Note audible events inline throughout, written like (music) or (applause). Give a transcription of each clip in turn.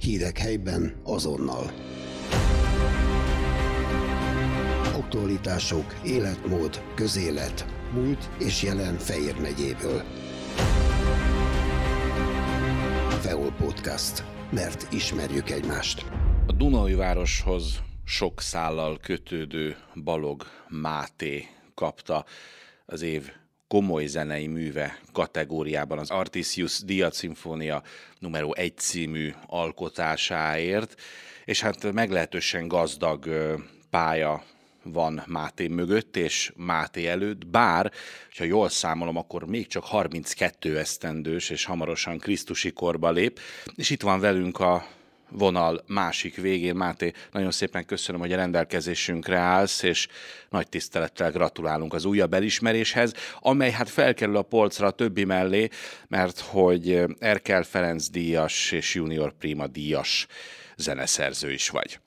Hírek helyben azonnal. Aktualitások, életmód, közélet, múlt és jelen Fejér megyéből. Feol Podcast. Mert ismerjük egymást. A Dunai városhoz sok szállal kötődő Balog Máté kapta az év komoly zenei műve kategóriában. Az Artisius Dia Sinfonia numero 1 című alkotásáért, és hát meglehetősen gazdag pálya van Máté mögött és Máté előtt, bár, ha jól számolom, akkor még csak 32 esztendős, és hamarosan Krisztusi korba lép, és itt van velünk a vonal másik végén. Máté, nagyon szépen köszönöm, hogy a rendelkezésünkre állsz, és nagy tisztelettel gratulálunk az újabb elismeréshez, amely hát felkerül a polcra a többi mellé, mert hogy Erkel Ferenc díjas és Junior Prima díjas zeneszerző is vagy.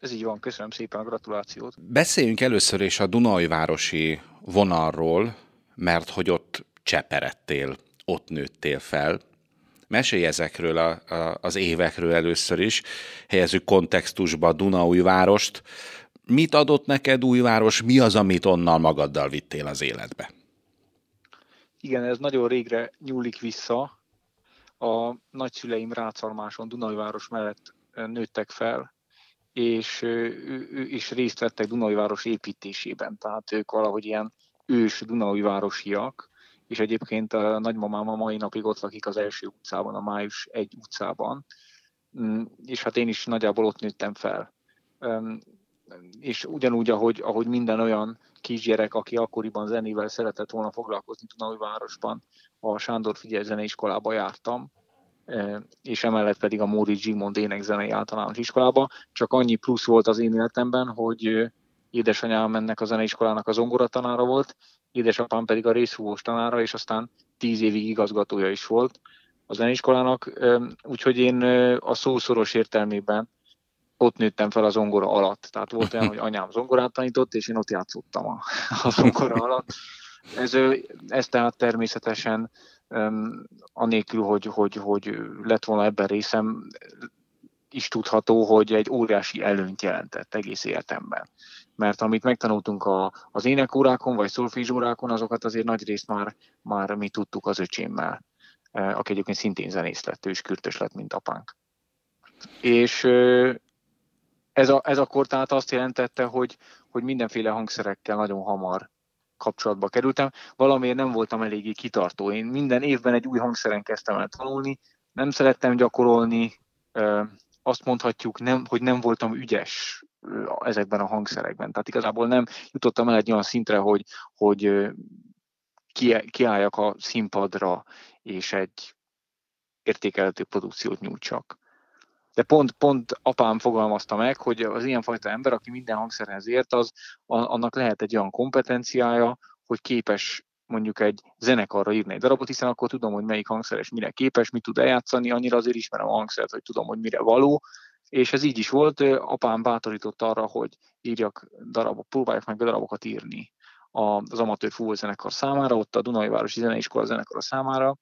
Ez így van, köszönöm szépen a gratulációt. Beszéljünk először is a Dunajvárosi vonalról, mert hogy ott cseperettél, ott nőttél fel, Mesélj ezekről a, a, az évekről először is, helyezzük kontextusba Dunaújvárost. Mit adott neked Újváros, mi az, amit onnan magaddal vittél az életbe? Igen, ez nagyon régre nyúlik vissza. A nagyszüleim Rácalmáson, Dunajváros mellett nőttek fel, és, és részt vettek Dunajváros építésében, tehát ők valahogy ilyen ős Dunajvárosiak, és egyébként a nagymamám a mai napig ott lakik az első utcában, a Május egy utcában, mm, és hát én is nagyjából ott nőttem fel. És ugyanúgy, ahogy, ahogy minden olyan kisgyerek, aki akkoriban zenével szeretett volna foglalkozni városban, a Sándor Figyelj zeneiskolába jártam, és emellett pedig a Móri Zsigmond énekzenei általános iskolába. Csak annyi plusz volt az én életemben, hogy édesanyám ennek a zeneiskolának az zongoratanára volt, édesapám pedig a részfúvós tanára, és aztán tíz évig igazgatója is volt a zeneiskolának, úgyhogy én a szószoros értelmében ott nőttem fel a zongora alatt. Tehát volt olyan, hogy anyám zongorát tanított, és én ott játszottam a, a zongora alatt. Ez, ez tehát természetesen anélkül, hogy, hogy, hogy lett volna ebben részem, is tudható, hogy egy óriási előnyt jelentett egész életemben. Mert amit megtanultunk a, az énekórákon, vagy szolfizsórákon, azokat azért nagy részt már, már mi tudtuk az öcsémmel, e, aki egyébként szintén zenész lett, ő is kürtös lett, mint apánk. És ez, a, ez akkor tehát azt jelentette, hogy, hogy mindenféle hangszerekkel nagyon hamar kapcsolatba kerültem. Valamiért nem voltam eléggé kitartó. Én minden évben egy új hangszeren kezdtem el tanulni, nem szerettem gyakorolni, azt mondhatjuk, nem, hogy nem voltam ügyes ezekben a hangszerekben. Tehát igazából nem jutottam el egy olyan szintre, hogy, hogy kiálljak a színpadra, és egy értékelhető produkciót nyújtsak. De pont, pont apám fogalmazta meg, hogy az ilyenfajta ember, aki minden hangszerhez ért, az, annak lehet egy olyan kompetenciája, hogy képes mondjuk egy zenekarra írni egy darabot, hiszen akkor tudom, hogy melyik hangszeres mire képes, mit tud eljátszani, annyira azért ismerem a hangszert, hogy tudom, hogy mire való, és ez így is volt. Apám bátorított arra, hogy írjak darabok, próbáljak meg darabokat írni az amatőr zenekar számára, ott a Dunai Városi Zeneiskola zenekar számára,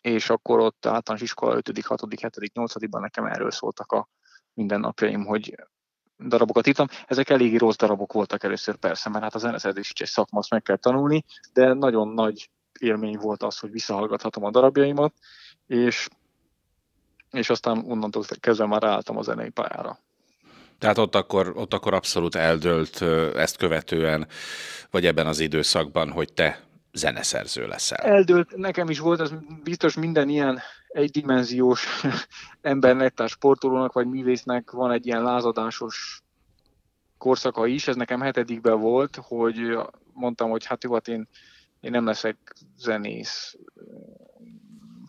és akkor ott általános iskola 5., 6., 7., 8. ban nekem erről szóltak a mindennapjaim, hogy darabokat írtam. Ezek eléggé rossz darabok voltak először persze, mert hát a zeneszerzés is egy szakma, azt meg kell tanulni, de nagyon nagy élmény volt az, hogy visszahallgathatom a darabjaimat, és, és aztán onnantól kezdve már álltam a zenei pályára. Tehát ott akkor, ott akkor abszolút eldőlt ezt követően, vagy ebben az időszakban, hogy te zeneszerző leszel. Eldőlt, nekem is volt, ez biztos minden ilyen egydimenziós (laughs) embernek, tehát sportolónak vagy művésznek van egy ilyen lázadásos korszaka is. Ez nekem hetedikben volt, hogy mondtam, hogy hát jó, hát én, én nem leszek zenész.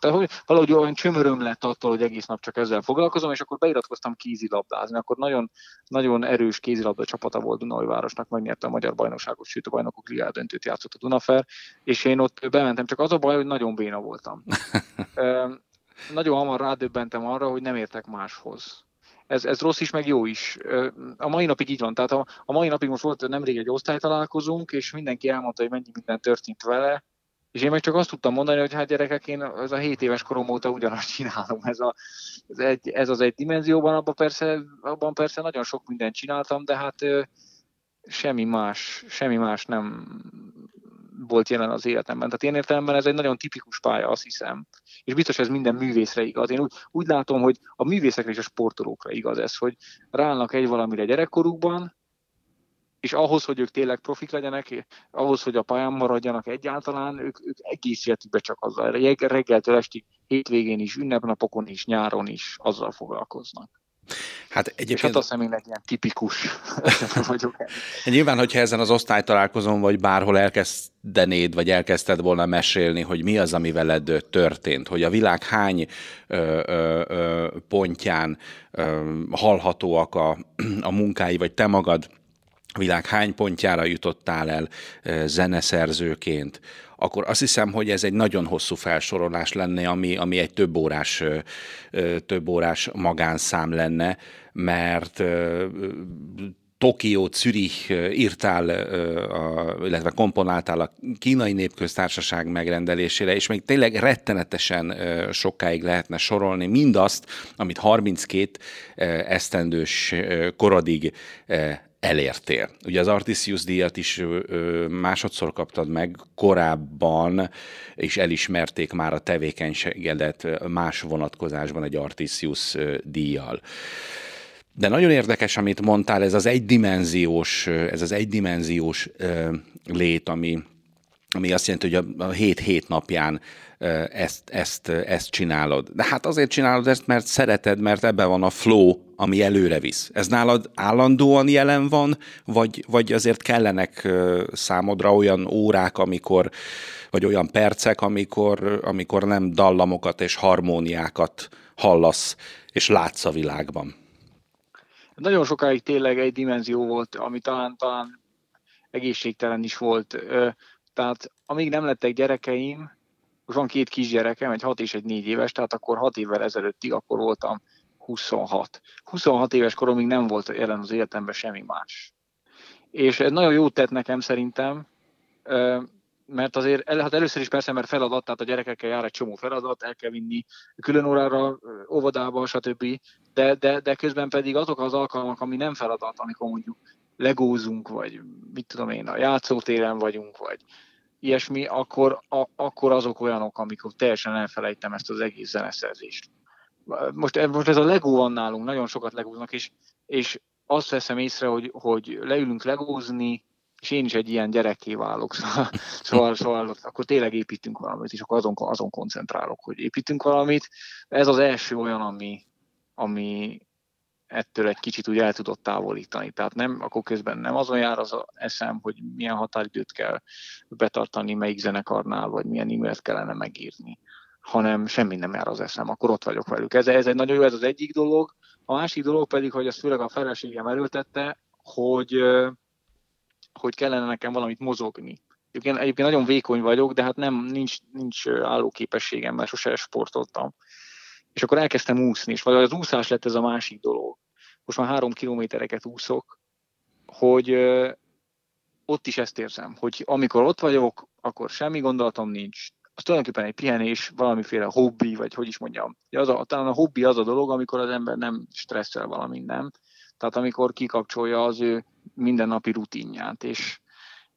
Tehát hogy valahogy olyan csömöröm lett attól, hogy egész nap csak ezzel foglalkozom, és akkor beiratkoztam kézilabdázni. Akkor nagyon, nagyon erős kézilabda csapata volt Dunajvárosnak, megnyerte a Magyar Bajnokságot, sőt a Bajnokok Ligája döntőt játszott a Dunafer, és én ott bementem, csak az a baj, hogy nagyon béna voltam. (laughs) nagyon hamar rádöbbentem arra, hogy nem értek máshoz. Ez, ez rossz is, meg jó is. A mai napig így van. Tehát a, a mai napig most volt nemrég egy osztálytalálkozunk, és mindenki elmondta, hogy mennyi minden történt vele, És én meg csak azt tudtam mondani, hogy hát gyerekek, én az a 7 éves korom óta ugyanazt csinálom. Ez, a, ez, egy, ez az egy dimenzióban, abban persze, abban persze nagyon sok mindent csináltam, de hát semmi más, semmi más nem volt jelen az életemben. Tehát én értelemben ez egy nagyon tipikus pálya, azt hiszem. És biztos ez minden művészre igaz. Én úgy, úgy látom, hogy a művészekre és a sportolókra igaz ez, hogy ráállnak egy valamire gyerekkorukban, és ahhoz, hogy ők tényleg profik legyenek, ahhoz, hogy a pályán maradjanak egyáltalán, ők, ők egész életükben csak azzal, reggeltől estig, hétvégén is, ünnepnapokon is, nyáron is azzal foglalkoznak. Hát egyébként... És hát azt hiszem, én egy ilyen tipikus (laughs) vagyok. Nyilván, hogyha ezen az osztálytalálkozón, vagy bárhol elkezdenéd, vagy elkezdted volna mesélni, hogy mi az, ami veled történt, hogy a világ hány ö, ö, ö, pontján ö, hallhatóak a, a munkái, vagy te magad világ hány pontjára jutottál el zeneszerzőként, akkor azt hiszem, hogy ez egy nagyon hosszú felsorolás lenne, ami, ami egy több órás, több órás magánszám lenne, mert Tokió, Zürich írtál, illetve komponáltál a kínai népköztársaság megrendelésére, és még tényleg rettenetesen sokáig lehetne sorolni mindazt, amit 32 esztendős korodig elértél. Ugye az Artisius díjat is ö, másodszor kaptad meg, korábban is elismerték már a tevékenységedet más vonatkozásban egy Artisius díjjal. De nagyon érdekes, amit mondtál, ez az egydimenziós, ez az egydimenziós ö, lét, ami, ami azt jelenti, hogy a, a hét hét napján ezt, ezt, ezt csinálod. De hát azért csinálod ezt, mert szereted, mert ebben van a flow, ami előre visz. Ez nálad állandóan jelen van, vagy, vagy azért kellenek számodra olyan órák, amikor, vagy olyan percek, amikor, amikor nem dallamokat és harmóniákat hallasz, és látsz a világban? Nagyon sokáig tényleg egy dimenzió volt, ami talán, talán egészségtelen is volt. Tehát amíg nem lettek gyerekeim, most van két kisgyerekem, egy 6 és egy 4 éves, tehát akkor 6 évvel ezelőttig akkor voltam 26. 26 éves koromig nem volt jelen az életemben semmi más. És ez nagyon jót tett nekem szerintem, mert azért, hát először is persze, mert feladat, tehát a gyerekekkel jár egy csomó feladat, el kell vinni külön órára, óvodába, stb. De, de, de közben pedig azok az alkalmak, ami nem feladat, amikor mondjuk legózunk, vagy mit tudom én, a játszótéren vagyunk, vagy ilyesmi, akkor, a, akkor azok olyanok, amikor teljesen elfelejtem ezt az egész zeneszerzést. Most, most ez a Lego van nálunk, nagyon sokat legóznak, és, és azt veszem észre, hogy, hogy leülünk legózni, és én is egy ilyen gyerekké válok, (laughs) szóval, szóval, szóval akkor tényleg építünk valamit, és akkor azon, azon koncentrálok, hogy építünk valamit. Ez az első olyan, ami, ami, ettől egy kicsit úgy el tudott távolítani. Tehát nem, akkor közben nem azon jár az a eszem, hogy milyen határidőt kell betartani, melyik zenekarnál, vagy milyen e-mailt kellene megírni, hanem semmi nem jár az eszem, akkor ott vagyok velük. Ez, ez egy nagyon jó, ez az egyik dolog. A másik dolog pedig, hogy ezt főleg a feleségem erőltette, hogy, hogy kellene nekem valamit mozogni. Egyébként, egyébként nagyon vékony vagyok, de hát nem, nincs, nincs állóképességem, mert sose sportoltam. És akkor elkezdtem úszni, és vagy az úszás lett ez a másik dolog most már három kilométereket úszok, hogy ott is ezt érzem, hogy amikor ott vagyok, akkor semmi gondolatom nincs, az tulajdonképpen egy pihenés, valamiféle hobbi, vagy hogy is mondjam. Az a, talán a hobbi az a dolog, amikor az ember nem stresszel valami, nem. Tehát amikor kikapcsolja az ő mindennapi rutinját, és,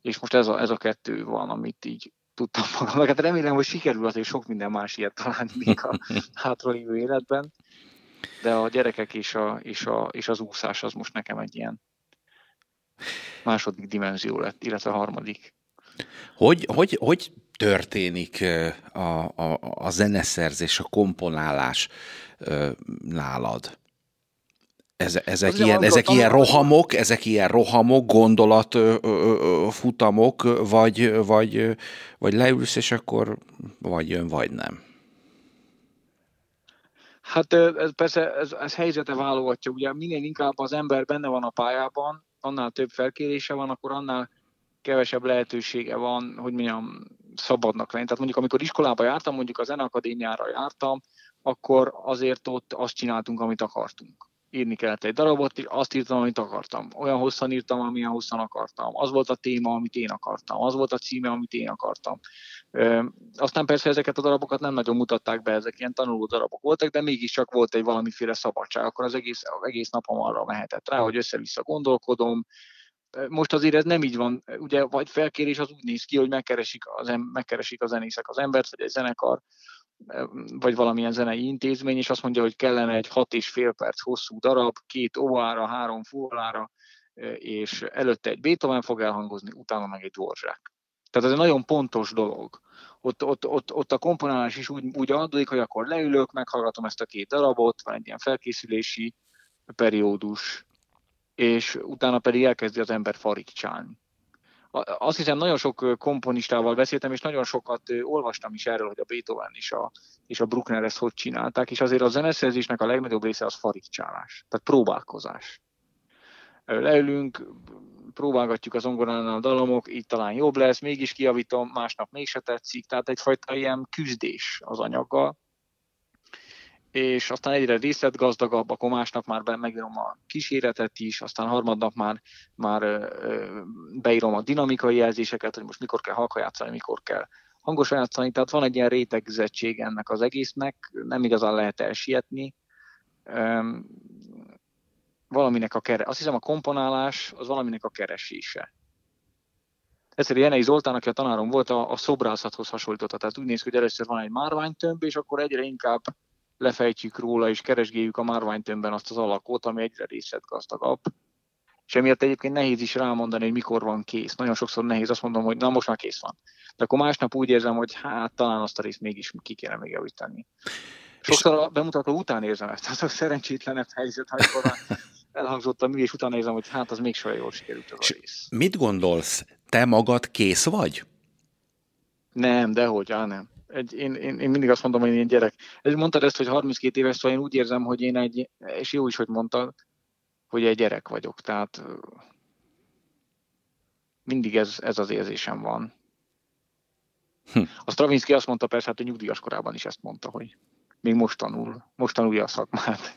és most ez a, ez a kettő van, amit így tudtam magamnak. Hát remélem, hogy sikerül azért sok minden más ilyet találni még a (laughs) hátralévő életben de a gyerekek és, a, és, a, és az úszás az most nekem egy ilyen második dimenzió lett, illetve a harmadik. Hogy, hogy, hogy történik a, a, a zeneszerzés, a komponálás nálad? Ezek, ezek, ilyen, ezek ilyen rohamok, ezek ilyen rohamok, gondolat futamok, vagy, vagy, vagy leülsz, és akkor vagy jön, vagy nem. Hát ez persze ez, ez helyzete válogatja. Ugye minél inkább az ember benne van a pályában, annál több felkérése van, akkor annál kevesebb lehetősége van, hogy mondjam, szabadnak lenni. Tehát mondjuk amikor iskolába jártam, mondjuk a zeneakadémiára jártam, akkor azért ott azt csináltunk, amit akartunk. írni kellett egy darabot, és azt írtam, amit akartam. Olyan hosszan írtam, amilyen hosszan akartam. Az volt a téma, amit én akartam. Az volt a címe, amit én akartam. Ö, aztán persze ezeket a darabokat nem nagyon mutatták be, ezek ilyen tanuló darabok voltak, de mégiscsak volt egy valamiféle szabadság. Akkor az egész, az egész napom arra mehetett rá, hogy össze-vissza gondolkodom, most azért ez nem így van, ugye vagy felkérés az úgy néz ki, hogy megkeresik, az, megkeresik a zenészek az embert, vagy egy zenekar, vagy valamilyen zenei intézmény, és azt mondja, hogy kellene egy hat és fél perc hosszú darab, két óvára, három fólára, és előtte egy Beethoven fog elhangozni, utána meg egy Dvorzsák. Tehát ez egy nagyon pontos dolog. Ott, ott, ott, ott a komponálás is úgy, úgy adódik, hogy akkor leülök, meghallgatom ezt a két darabot, van egy ilyen felkészülési periódus, és utána pedig elkezdi az ember farigcsálni. Azt hiszem, nagyon sok komponistával beszéltem, és nagyon sokat olvastam is erről, hogy a Beethoven és a, és a Bruckner ezt hogy csinálták, és azért a zeneszerzésnek a legnagyobb része az farigcsálás, tehát próbálkozás. Leülünk, próbálgatjuk az ongorán a dalomok, így talán jobb lesz, mégis kiavítom, másnap mégse tetszik, tehát egyfajta ilyen küzdés az anyaggal, és aztán egyre részletgazdagabb, akkor másnap már megírom a kíséretet is, aztán harmadnap már, már beírom a dinamikai jelzéseket, hogy most mikor kell halka játszani, mikor kell hangos játszani, tehát van egy ilyen rétegzettség ennek az egésznek, nem igazán lehet elsietni. Valaminek a kere, azt hiszem a komponálás az valaminek a keresése. Egyszer Jenei Zoltán, aki a tanárom volt, a, a szobrászathoz hasonlította. Tehát úgy néz ki, hogy először van egy márványtömb, és akkor egyre inkább lefejtjük róla, és keresgéljük a márványtömbben azt az alakot, ami egyre részletgazdagabb. És emiatt egyébként nehéz is rámondani, hogy mikor van kész. Nagyon sokszor nehéz azt mondom, hogy na most már kész van. De akkor másnap úgy érzem, hogy hát talán azt a részt mégis ki kéne még javítani. Sokszor a bemutató után érzem ezt, az a szerencsétlenebb helyzet, amikor elhangzott a mű, és utána érzem, hogy hát az még soha jól sikerült az a rész. Mit gondolsz, te magad kész vagy? Nem, dehogy, á nem egy, én, én, én, mindig azt mondom, hogy én gyerek. Ez mondtad ezt, hogy 32 éves, szóval én úgy érzem, hogy én egy, és jó is, hogy mondtad, hogy egy gyerek vagyok. Tehát mindig ez, ez az érzésem van. Hm. A Stravinsky azt mondta persze, hát a nyugdíjas korában is ezt mondta, hogy még most tanul, most tanulja a szakmát. (laughs)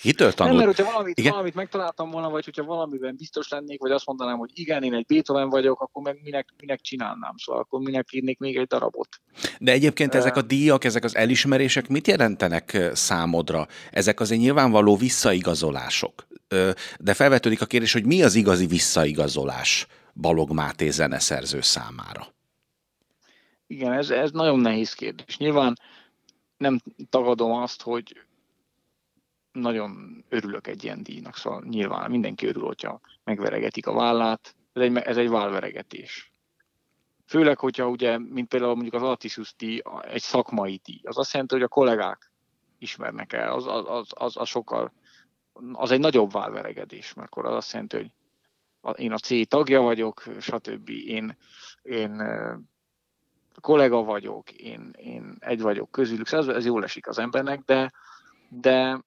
Kitől tanult? Nem, mert hogyha valamit, igen? valamit megtaláltam volna, vagy hogyha valamiben biztos lennék, vagy azt mondanám, hogy igen, én egy Beethoven vagyok, akkor meg minek, minek csinálnám, szóval akkor minek írnék még egy darabot. De egyébként uh, ezek a díjak, ezek az elismerések mit jelentenek számodra? Ezek azért nyilvánvaló visszaigazolások. De felvetődik a kérdés, hogy mi az igazi visszaigazolás Balog Máté zeneszerző számára? Igen, ez, ez nagyon nehéz kérdés. Nyilván nem tagadom azt, hogy nagyon örülök egy ilyen díjnak, szóval nyilván mindenki örül, hogyha megveregetik a vállát, ez egy, ez egy válveregetés. Főleg, hogyha ugye, mint például mondjuk az Artisius díj, egy szakmai díj, az azt jelenti, hogy a kollégák ismernek el, az, az, az, az, az sokkal, az egy nagyobb válveregedés, mert akkor az azt jelenti, hogy én a C tagja vagyok, stb. Én, én kollega vagyok, én, én egy vagyok közülük, ez, ez jól esik az embernek, de, de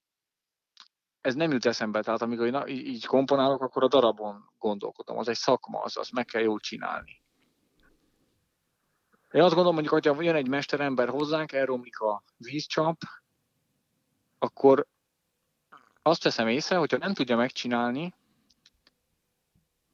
ez nem jut eszembe, tehát amikor én így komponálok, akkor a darabon gondolkodom. Az egy szakma, az, az meg kell jól csinálni. Én azt gondolom, hogy ha jön egy mesterember hozzánk, elromlik a vízcsap, akkor azt veszem észre, hogyha nem tudja megcsinálni,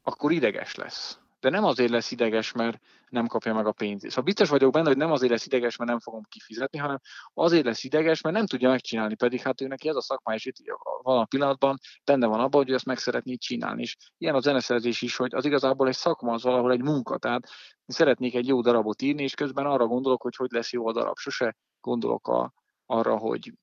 akkor ideges lesz de nem azért lesz ideges, mert nem kapja meg a pénzét. Szóval biztos vagyok benne, hogy nem azért lesz ideges, mert nem fogom kifizetni, hanem azért lesz ideges, mert nem tudja megcsinálni, pedig hát ő neki ez a szakma, és itt van a pillanatban benne van abban, hogy ő ezt meg szeretné csinálni. És ilyen a zeneszerzés is, hogy az igazából egy szakma, az valahol egy munka, tehát szeretnék egy jó darabot írni, és közben arra gondolok, hogy hogy lesz jó a darab. Sose gondolok a, arra, hogy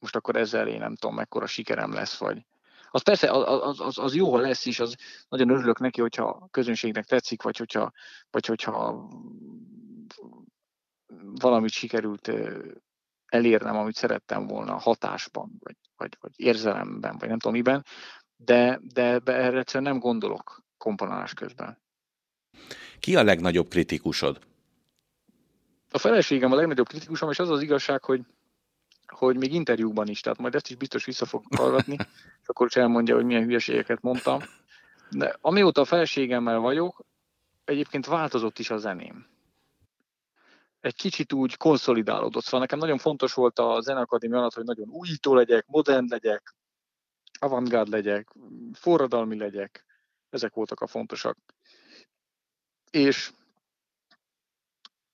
most akkor ezzel én nem tudom, mekkora sikerem lesz, vagy, az persze, az, az, az jó, ha lesz is, az nagyon örülök neki, hogyha a közönségnek tetszik, vagy hogyha, vagy hogyha valamit sikerült elérnem, amit szerettem volna hatásban, vagy, vagy, vagy érzelemben, vagy nem tudom miben, de, de erre egyszerűen nem gondolok komponálás közben. Ki a legnagyobb kritikusod? A feleségem a legnagyobb kritikusom, és az az igazság, hogy hogy még interjúban is, tehát majd ezt is biztos vissza fog hallgatni, (laughs) és akkor is elmondja, hogy milyen hülyeségeket mondtam. De amióta a feleségemmel vagyok, egyébként változott is a zeném. egy kicsit úgy konszolidálódott. Szóval nekem nagyon fontos volt a Zeneakadémia alatt, hogy nagyon újító legyek, modern legyek, avantgárd legyek, forradalmi legyek. Ezek voltak a fontosak. És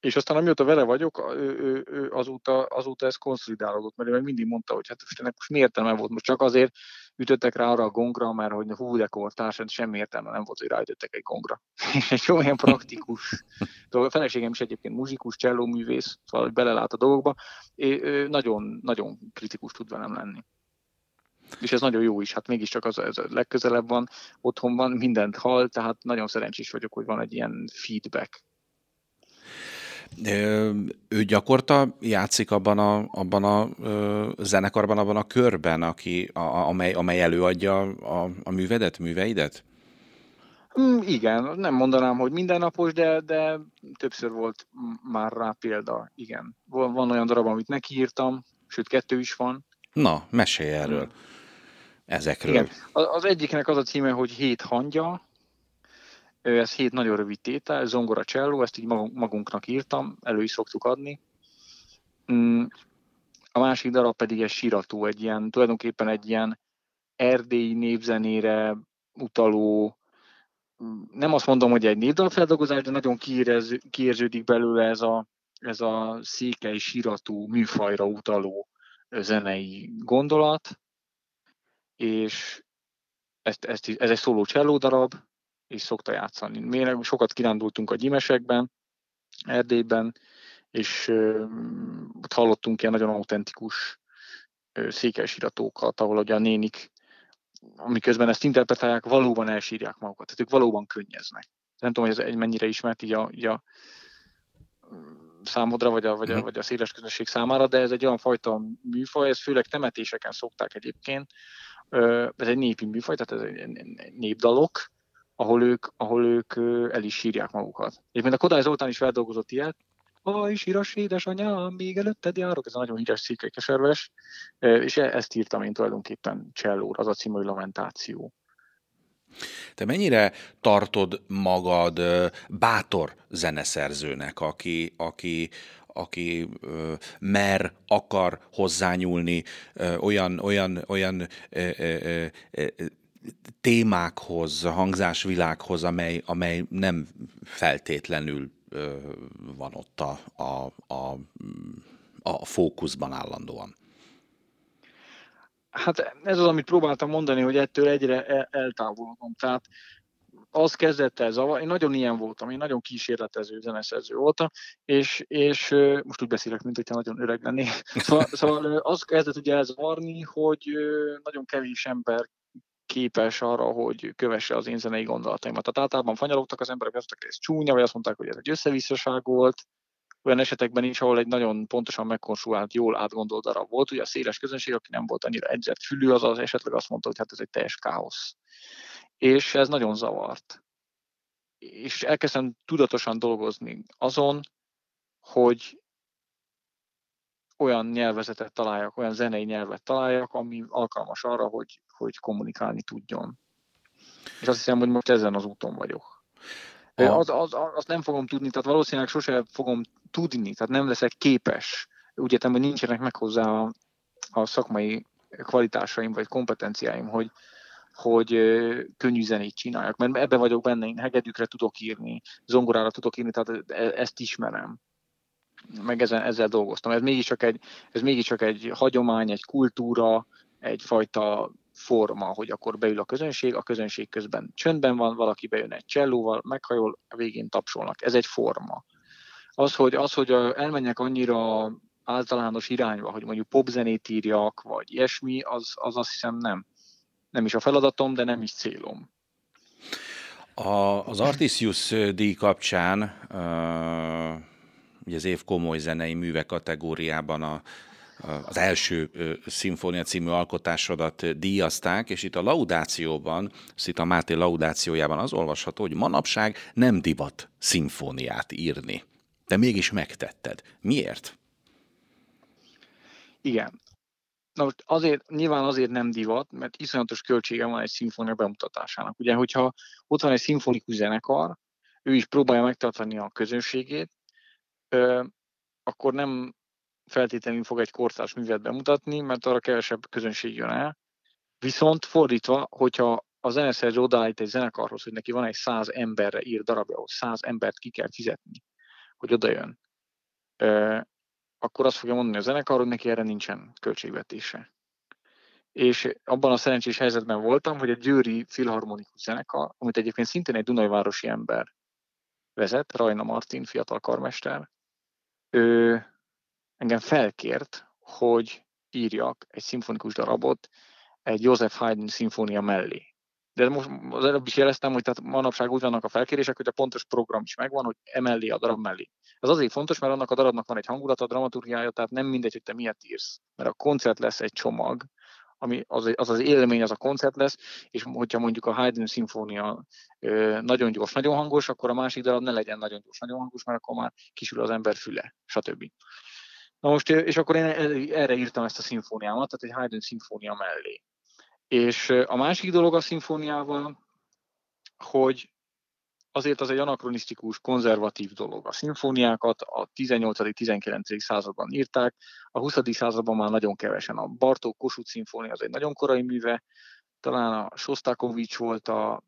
és aztán amióta vele vagyok, ő, ő, ő azóta, azóta ez konszolidálódott, mert ő meg mindig mondta, hogy hát most ennek most mi értelme volt, most csak azért ütöttek rá arra a gongra, mert hogy hú, de kortárs, semmi értelme nem volt, hogy ráütöttek egy gongra. (laughs) És egy olyan praktikus dolog. A feleségem is egyébként muzsikus, csellóművész, szóval belelát a dolgokba, és nagyon, nagyon kritikus tud velem lenni. És ez nagyon jó is, hát mégiscsak az, ez legközelebb van, otthon van, mindent hall, tehát nagyon szerencsés vagyok, hogy van egy ilyen feedback ő gyakorta játszik abban a, abban a ö, zenekarban, abban a körben, aki, a, amely, amely előadja a, a művedet, műveidet? Mm, igen, nem mondanám, hogy mindennapos, de, de többször volt már rá példa, igen. Van, van olyan darab, amit nekiírtam, sőt kettő is van. Na, mesélj erről. Mm. Ezekről. Igen. Az egyiknek az a címe, hogy Hét hangya, ez hét nagyon rövid tétel, zongora cselló, ezt így magunknak írtam, elő is szoktuk adni. Mm, a másik darab pedig egy sirató, egy ilyen, tulajdonképpen egy ilyen erdélyi népzenére utaló, mm, nem azt mondom, hogy egy népdalfeldolgozás, de nagyon kiérez, kiérződik belőle ez a, ez a székely siratú műfajra utaló zenei gondolat, és ezt, ezt, ez egy szóló cselló darab, és szokta játszani. Mi sokat kirándultunk a gyimesekben, Erdélyben, és ott hallottunk ilyen nagyon autentikus székesiratókat, ahol ugye a nénik, amiközben ezt interpretálják, valóban elsírják magukat, tehát ők valóban könnyeznek. Nem tudom, hogy ez mennyire ismert így a, így a számodra, vagy a, vagy, a, mhm. vagy a széles közönség számára, de ez egy olyan fajta műfaj, ez főleg temetéseken szokták egyébként. Ez egy népi műfaj, tehát ez egy népdalok, ahol ők, ahol ők el is sírják magukat. Egyébként a Kodály Zoltán is feldolgozott ilyet, Aj, síras édesanyám, még előtted járok, ez a nagyon híres székekeserves, és e, ezt írtam én tulajdonképpen csellóra, az a című lamentáció. Te mennyire tartod magad bátor zeneszerzőnek, aki, aki, aki ö, mer, akar hozzányúlni olyan, olyan, olyan témákhoz, hangzásvilághoz, amely, amely nem feltétlenül ö, van ott a, a, a, a fókuszban állandóan. Hát ez az, amit próbáltam mondani, hogy ettől egyre eltávolodom. Tehát az kezdett el zavar, én nagyon ilyen voltam, én nagyon kísérletező zeneszerző voltam, és, és most úgy beszélek, mint hogyha nagyon öreg lennék. (laughs) Szóval, szóval az kezdett ugye elzavarni, hogy nagyon kevés ember képes arra, hogy kövesse az én zenei gondolataimat. Tehát általában fanyalogtak az emberek, azt hogy ez csúnya, vagy azt mondták, hogy ez egy összevisszaság volt. Olyan esetekben is, ahol egy nagyon pontosan megkonstruált, jól átgondolt darab volt. Ugye a széles közönség, aki nem volt annyira edzett fülű, az, az esetleg azt mondta, hogy hát ez egy teljes káosz. És ez nagyon zavart. És elkezdtem tudatosan dolgozni azon, hogy olyan nyelvezetet találjak, olyan zenei nyelvet találjak, ami alkalmas arra, hogy, hogy kommunikálni tudjon. És azt hiszem, hogy most ezen az úton vagyok. Az, az, azt nem fogom tudni, tehát valószínűleg sose fogom tudni, tehát nem leszek képes. Úgy értem, hogy nincsenek meg hozzá a, a szakmai kvalitásaim vagy kompetenciáim, hogy, hogy könnyű zenét csináljak, mert ebbe vagyok benne, én hegedűkre tudok írni, zongorára tudok írni, tehát e, ezt ismerem meg ezen, ezzel dolgoztam. Ez mégiscsak, egy, ez mégiscsak egy hagyomány, egy kultúra, egyfajta forma, hogy akkor beül a közönség, a közönség közben csöndben van, valaki bejön egy csellóval, meghajol, a végén tapsolnak. Ez egy forma. Az, hogy, az, hogy elmenjek annyira általános irányba, hogy mondjuk popzenét írjak, vagy ilyesmi, az, az azt hiszem nem. Nem is a feladatom, de nem is célom. A, az Artisius díj kapcsán uh ugye az év komoly zenei műve kategóriában a, az első szimfónia című alkotásodat díjazták, és itt a laudációban, Szita Máté laudációjában az olvasható, hogy manapság nem divat szimfóniát írni. De mégis megtetted. Miért? Igen. Na most azért, nyilván azért nem divat, mert iszonyatos költsége van egy szimfónia bemutatásának. Ugye, hogyha ott van egy szimfonikus zenekar, ő is próbálja megtartani a közönségét, akkor nem feltétlenül fog egy kortárs művet bemutatni, mert arra kevesebb közönség jön el. Viszont fordítva, hogyha a zeneszerző odaállít egy zenekarhoz, hogy neki van egy száz emberre ír darabja, ahhoz száz embert ki kell fizetni, hogy oda jön, akkor azt fogja mondani a zenekar, hogy neki erre nincsen költségvetése. És abban a szerencsés helyzetben voltam, hogy egy győri filharmonikus zenekar, amit egyébként szintén egy Dunajvárosi ember vezet, Rajna Martin, fiatal karmester, ő engem felkért, hogy írjak egy szimfonikus darabot egy Joseph Haydn szimfónia mellé. De most az előbb is jeleztem, hogy tehát manapság úgy vannak a felkérések, hogy a pontos program is megvan, hogy emellé a darab mellé. Ez azért fontos, mert annak a darabnak van egy hangulata, a dramaturgiája, tehát nem mindegy, hogy te miért írsz. Mert a koncert lesz egy csomag, ami az, az az élmény, az a koncert lesz, és hogyha mondjuk a Haydn szimfónia nagyon gyors, nagyon hangos, akkor a másik darab ne legyen nagyon gyors, nagyon hangos, mert akkor már kisül az ember füle, stb. Na most, és akkor én erre írtam ezt a szimfóniámat, tehát egy Haydn szimfónia mellé. És a másik dolog a szimfóniával, hogy azért az egy anakronisztikus, konzervatív dolog. A szimfóniákat a 18.-19. században írták, a 20. században már nagyon kevesen. A Bartók Kossuth szimfónia az egy nagyon korai műve, talán a Shostakovich volt a,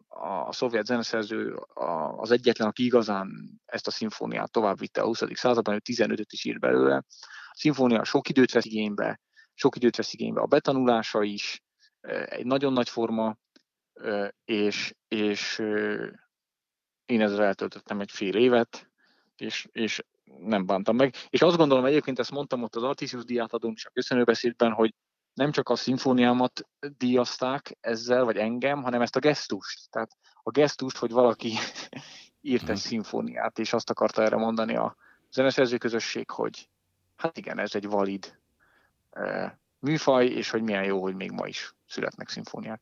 a szovjet zeneszerző a, az egyetlen, aki igazán ezt a szimfóniát tovább vitte a 20. században, ő 15-öt is írt belőle. A szimfónia sok időt vesz igénybe, sok időt vesz igénybe a betanulása is, egy nagyon nagy forma, és, és én ezzel eltöltöttem egy fél évet, és, és nem bántam meg. És azt gondolom egyébként, ezt mondtam ott az Artisius diátadón is a köszönőbeszédben, hogy nem csak a szimfóniámat díjazták ezzel, vagy engem, hanem ezt a gesztust. Tehát a gesztust, hogy valaki (laughs) írt egy mhm. szimfóniát, és azt akarta erre mondani a zeneszerző közösség, hogy hát igen, ez egy valid műfaj, és hogy milyen jó, hogy még ma is születnek szimfóniák.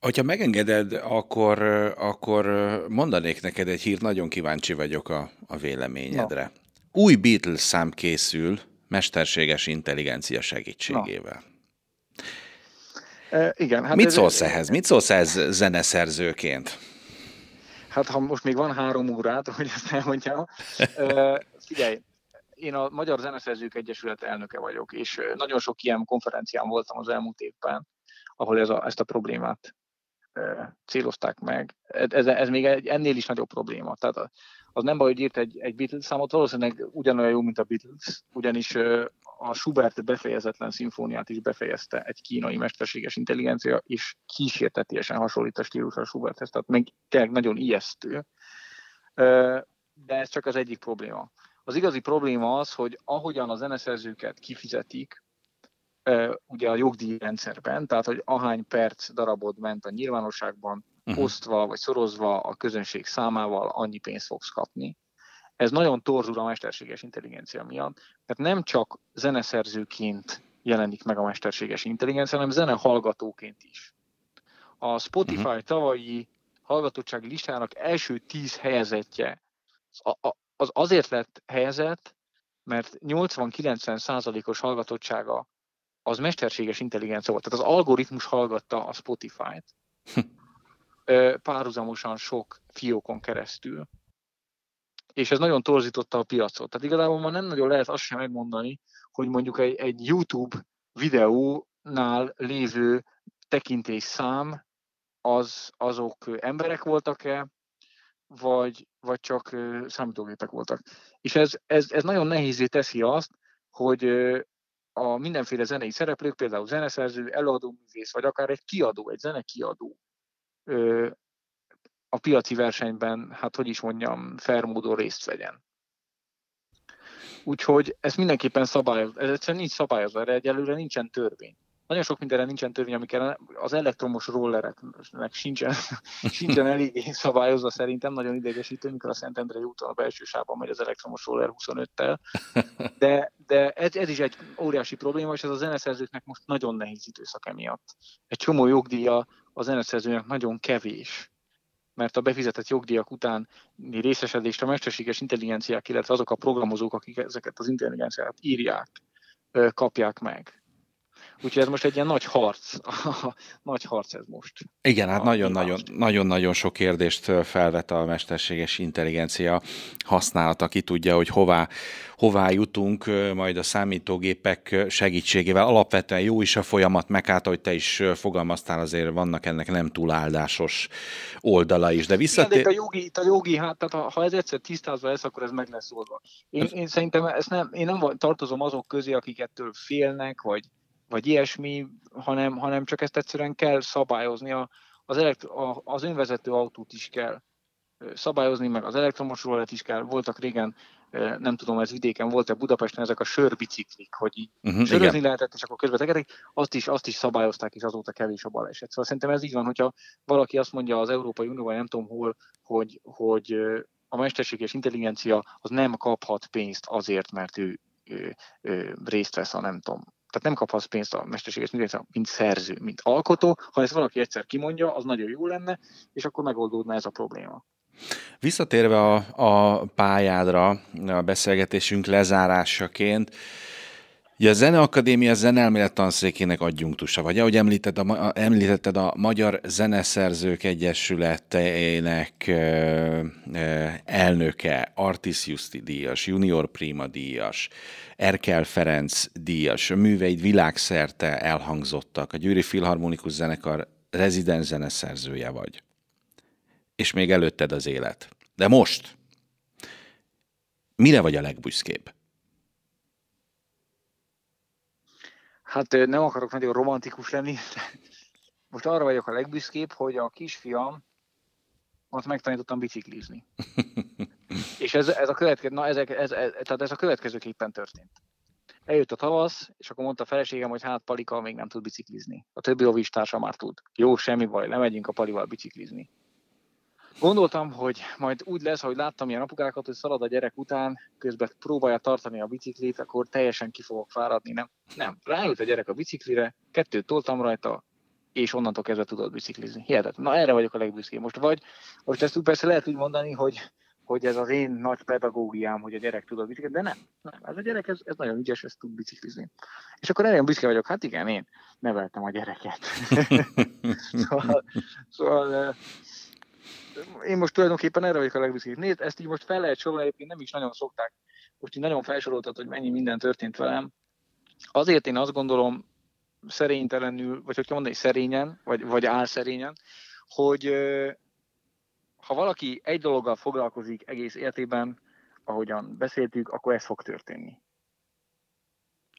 Hogyha megengeded, akkor, akkor mondanék neked egy hírt, nagyon kíváncsi vagyok a, a véleményedre. No. Új Beatles szám készül mesterséges intelligencia segítségével. E, igen. Hát Mit szólsz ez, ehhez? Mit szólsz ehhez zeneszerzőként? Hát ha most még van három órát, (laughs) hogy ezt elmondjam. E, figyelj, én a Magyar Zeneszerzők Egyesület elnöke vagyok, és nagyon sok ilyen konferencián voltam az elmúlt évben, ahol ez a, ezt a problémát célozták meg. Ez, ez még egy, ennél is nagyobb probléma. Tehát az nem baj, hogy írt egy, egy Beatles számot, valószínűleg ugyanolyan jó, mint a Beatles, ugyanis a Schubert befejezetlen szimfóniát is befejezte egy kínai mesterséges intelligencia, és kísértetiesen hasonlít a stílus a Schuberthez, tehát még tényleg nagyon ijesztő. De ez csak az egyik probléma. Az igazi probléma az, hogy ahogyan a zeneszerzőket kifizetik, ugye a jogdíjrendszerben, tehát hogy ahány perc darabod ment a nyilvánosságban, uh-huh. osztva vagy szorozva a közönség számával annyi pénzt fogsz kapni. Ez nagyon torzul a mesterséges intelligencia miatt, mert nem csak zeneszerzőként jelenik meg a mesterséges intelligencia, hanem zenehallgatóként is. A Spotify uh-huh. tavalyi hallgatottsági listának első tíz helyezettje az azért lett helyezett, mert 80-90 százalékos hallgatottsága az mesterséges intelligencia volt. Tehát az algoritmus hallgatta a Spotify-t párhuzamosan sok fiókon keresztül. És ez nagyon torzította a piacot. Tehát igazából ma nem nagyon lehet azt sem megmondani, hogy mondjuk egy, egy YouTube videónál lévő tekintés szám az, azok emberek voltak-e, vagy, vagy csak számítógépek voltak. És ez, ez, ez nagyon nehézé teszi azt, hogy a mindenféle zenei szereplők, például zeneszerző, előadóművész, vagy akár egy kiadó, egy zenekiadó a piaci versenyben, hát hogy is mondjam, fair módon részt vegyen. Úgyhogy ez mindenképpen szabályoz, ez egyszerűen nincs szabályozva, erre egyelőre nincsen törvény. Nagyon sok mindenre nincsen törvény, amikkel az elektromos rollereknek sincsen, (laughs) sincsen eléggé szabályozva szerintem, nagyon idegesítő, mikor a Szentendrei úton a belső sávban megy az elektromos roller 25-tel. De, de ez, ez, is egy óriási probléma, és ez a zeneszerzőknek most nagyon nehéz időszak emiatt. Egy csomó jogdíja a zeneszerzőnek nagyon kevés mert a befizetett jogdíjak után részesedést a mesterséges intelligenciák, illetve azok a programozók, akik ezeket az intelligenciákat írják, kapják meg. Úgyhogy ez most egy ilyen nagy harc, (laughs) nagy harc ez most. Igen, hát nagyon-nagyon sok kérdést felvet a mesterséges intelligencia használata. Ki tudja, hogy hová, hová jutunk majd a számítógépek segítségével. Alapvetően jó is a folyamat, meg hát, hogy te is fogalmaztál, azért vannak ennek nem túl áldásos oldala is. De visszatér... Igen, de a jogi, a jogi hát, tehát ha ez egyszer tisztázva lesz, akkor ez meg lesz oldva. Én, én szerintem ezt nem, én nem tartozom azok közé, akik ettől félnek, vagy, vagy ilyesmi, hanem, hanem csak ezt egyszerűen kell szabályozni. A, az, elekt, a, az önvezető autót is kell szabályozni, meg az elektromos rollet is kell. Voltak régen, nem tudom, ez vidéken volt-e Budapesten ezek a sörbiciklik, hogy így uh-huh, sörözni igen. lehetett, és akkor közben tekerik, azt is, azt is szabályozták, és azóta kevés a baleset. Szóval szerintem ez így van, hogyha valaki azt mondja az Európai Unióban, nem tudom hol, hogy, hogy a mesterséges intelligencia az nem kaphat pénzt azért, mert ő, ő, ő részt vesz a nem tudom, tehát nem kaphatsz pénzt a mesterséges intelligencia, mint szerző, mint alkotó. Ha ezt valaki egyszer kimondja, az nagyon jó lenne, és akkor megoldódna ez a probléma. Visszatérve a, a pályádra, a beszélgetésünk lezárásaként, Ugye a Zeneakadémia Zenelmélet tanszékének adjunktusa, vagy ahogy említetted a, említetted, a Magyar Zeneszerzők Egyesületének ö, ö, elnöke, Artis Justi díjas, Junior Prima díjas, Erkel Ferenc díjas, a műveid világszerte elhangzottak, a Győri Filharmonikus Zenekar rezidens zeneszerzője vagy. És még előtted az élet. De most, mire vagy a legbüszkébb? Hát nem akarok nagyon romantikus lenni, most arra vagyok a legbüszkébb, hogy a kisfiam ott megtanítottam biciklizni. (laughs) és ez, ez, a következő, na ezek, ez, ez, tehát ez a következőképpen történt. Eljött a tavasz, és akkor mondta a feleségem, hogy hát Palika még nem tud biciklizni. A többi ovistársa már tud. Jó, semmi baj, lemegyünk a Palival biciklizni. Gondoltam, hogy majd úgy lesz, hogy láttam ilyen apukákat, hogy szalad a gyerek után, közben próbálja tartani a biciklit, akkor teljesen ki fogok fáradni. Nem, nem. Ráült a gyerek a biciklire, kettőt toltam rajta, és onnantól kezdve tudod biciklizni. Hihetetlen. Na erre vagyok a legbüszkébb. Most vagy, most ezt persze lehet úgy mondani, hogy, hogy ez az én nagy pedagógiám, hogy a gyerek tudod biciklizni, de nem. nem. Ez a gyerek, ez, ez nagyon ügyes, ez tud biciklizni. És akkor erre büszke vagyok. Hát igen, én neveltem a gyereket. (laughs) (laughs) szóval, szóval én most tulajdonképpen erre vagyok a legbüszkébb. Nézd, ezt így most fel lehet sorolni, nem is nagyon szokták. Most így nagyon felsoroltad, hogy mennyi minden történt velem. Azért én azt gondolom, szerénytelenül, vagy hogy mondani, szerényen, vagy, vagy álszerényen, hogy ha valaki egy dologgal foglalkozik egész életében, ahogyan beszéltük, akkor ez fog történni.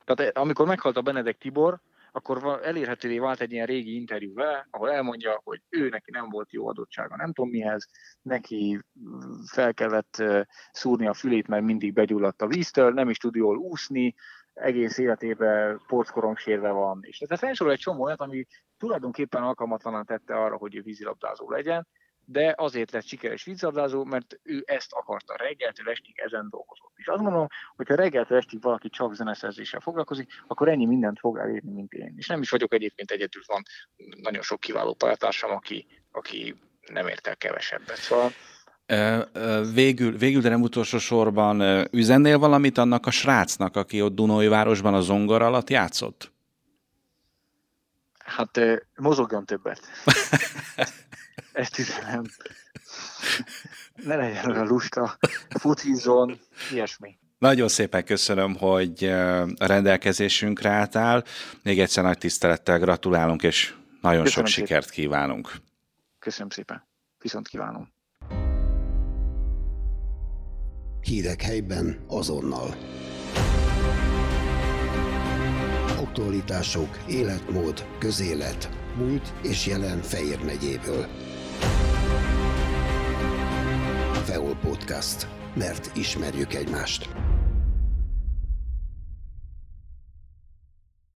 Tehát amikor meghalt a Benedek Tibor, akkor elérhetővé vált egy ilyen régi interjú vele, ahol elmondja, hogy ő neki nem volt jó adottsága, nem tudom mihez, neki fel kellett szúrni a fülét, mert mindig begyulladt a víztől, nem is tud jól úszni, egész életében porckorong van. És ez felsorol egy csomó olyat, ami tulajdonképpen alkalmatlanan tette arra, hogy ő vízilabdázó legyen, de azért lett sikeres vízilabdázó, mert ő ezt akarta reggeltől estig ezen dolgozott. És azt gondolom, hogy ha reggeltől estig valaki csak zeneszerzéssel foglalkozik, akkor ennyi mindent fog elérni, mint én. És nem is vagyok egyébként egyedül, van nagyon sok kiváló pályatársam, aki, aki nem ért el kevesebbet. Szóval Végül, végül, de nem utolsó sorban üzennél valamit annak a srácnak, aki ott városban a zongor alatt játszott? Hát mozogjon többet. (laughs) Ezt üzenem. Ne legyen olyan lusta, futizon, ilyesmi. Nagyon szépen köszönöm, hogy a rendelkezésünkre álltál. Még egyszer nagy tisztelettel gratulálunk, és nagyon köszönöm sok szépen. sikert kívánunk. Köszönöm szépen. Viszont kívánom. Hírek helyben azonnal. Aktualitások, életmód, közélet, múlt és jelen Fejér megyéből. Feol Podcast. Mert ismerjük egymást.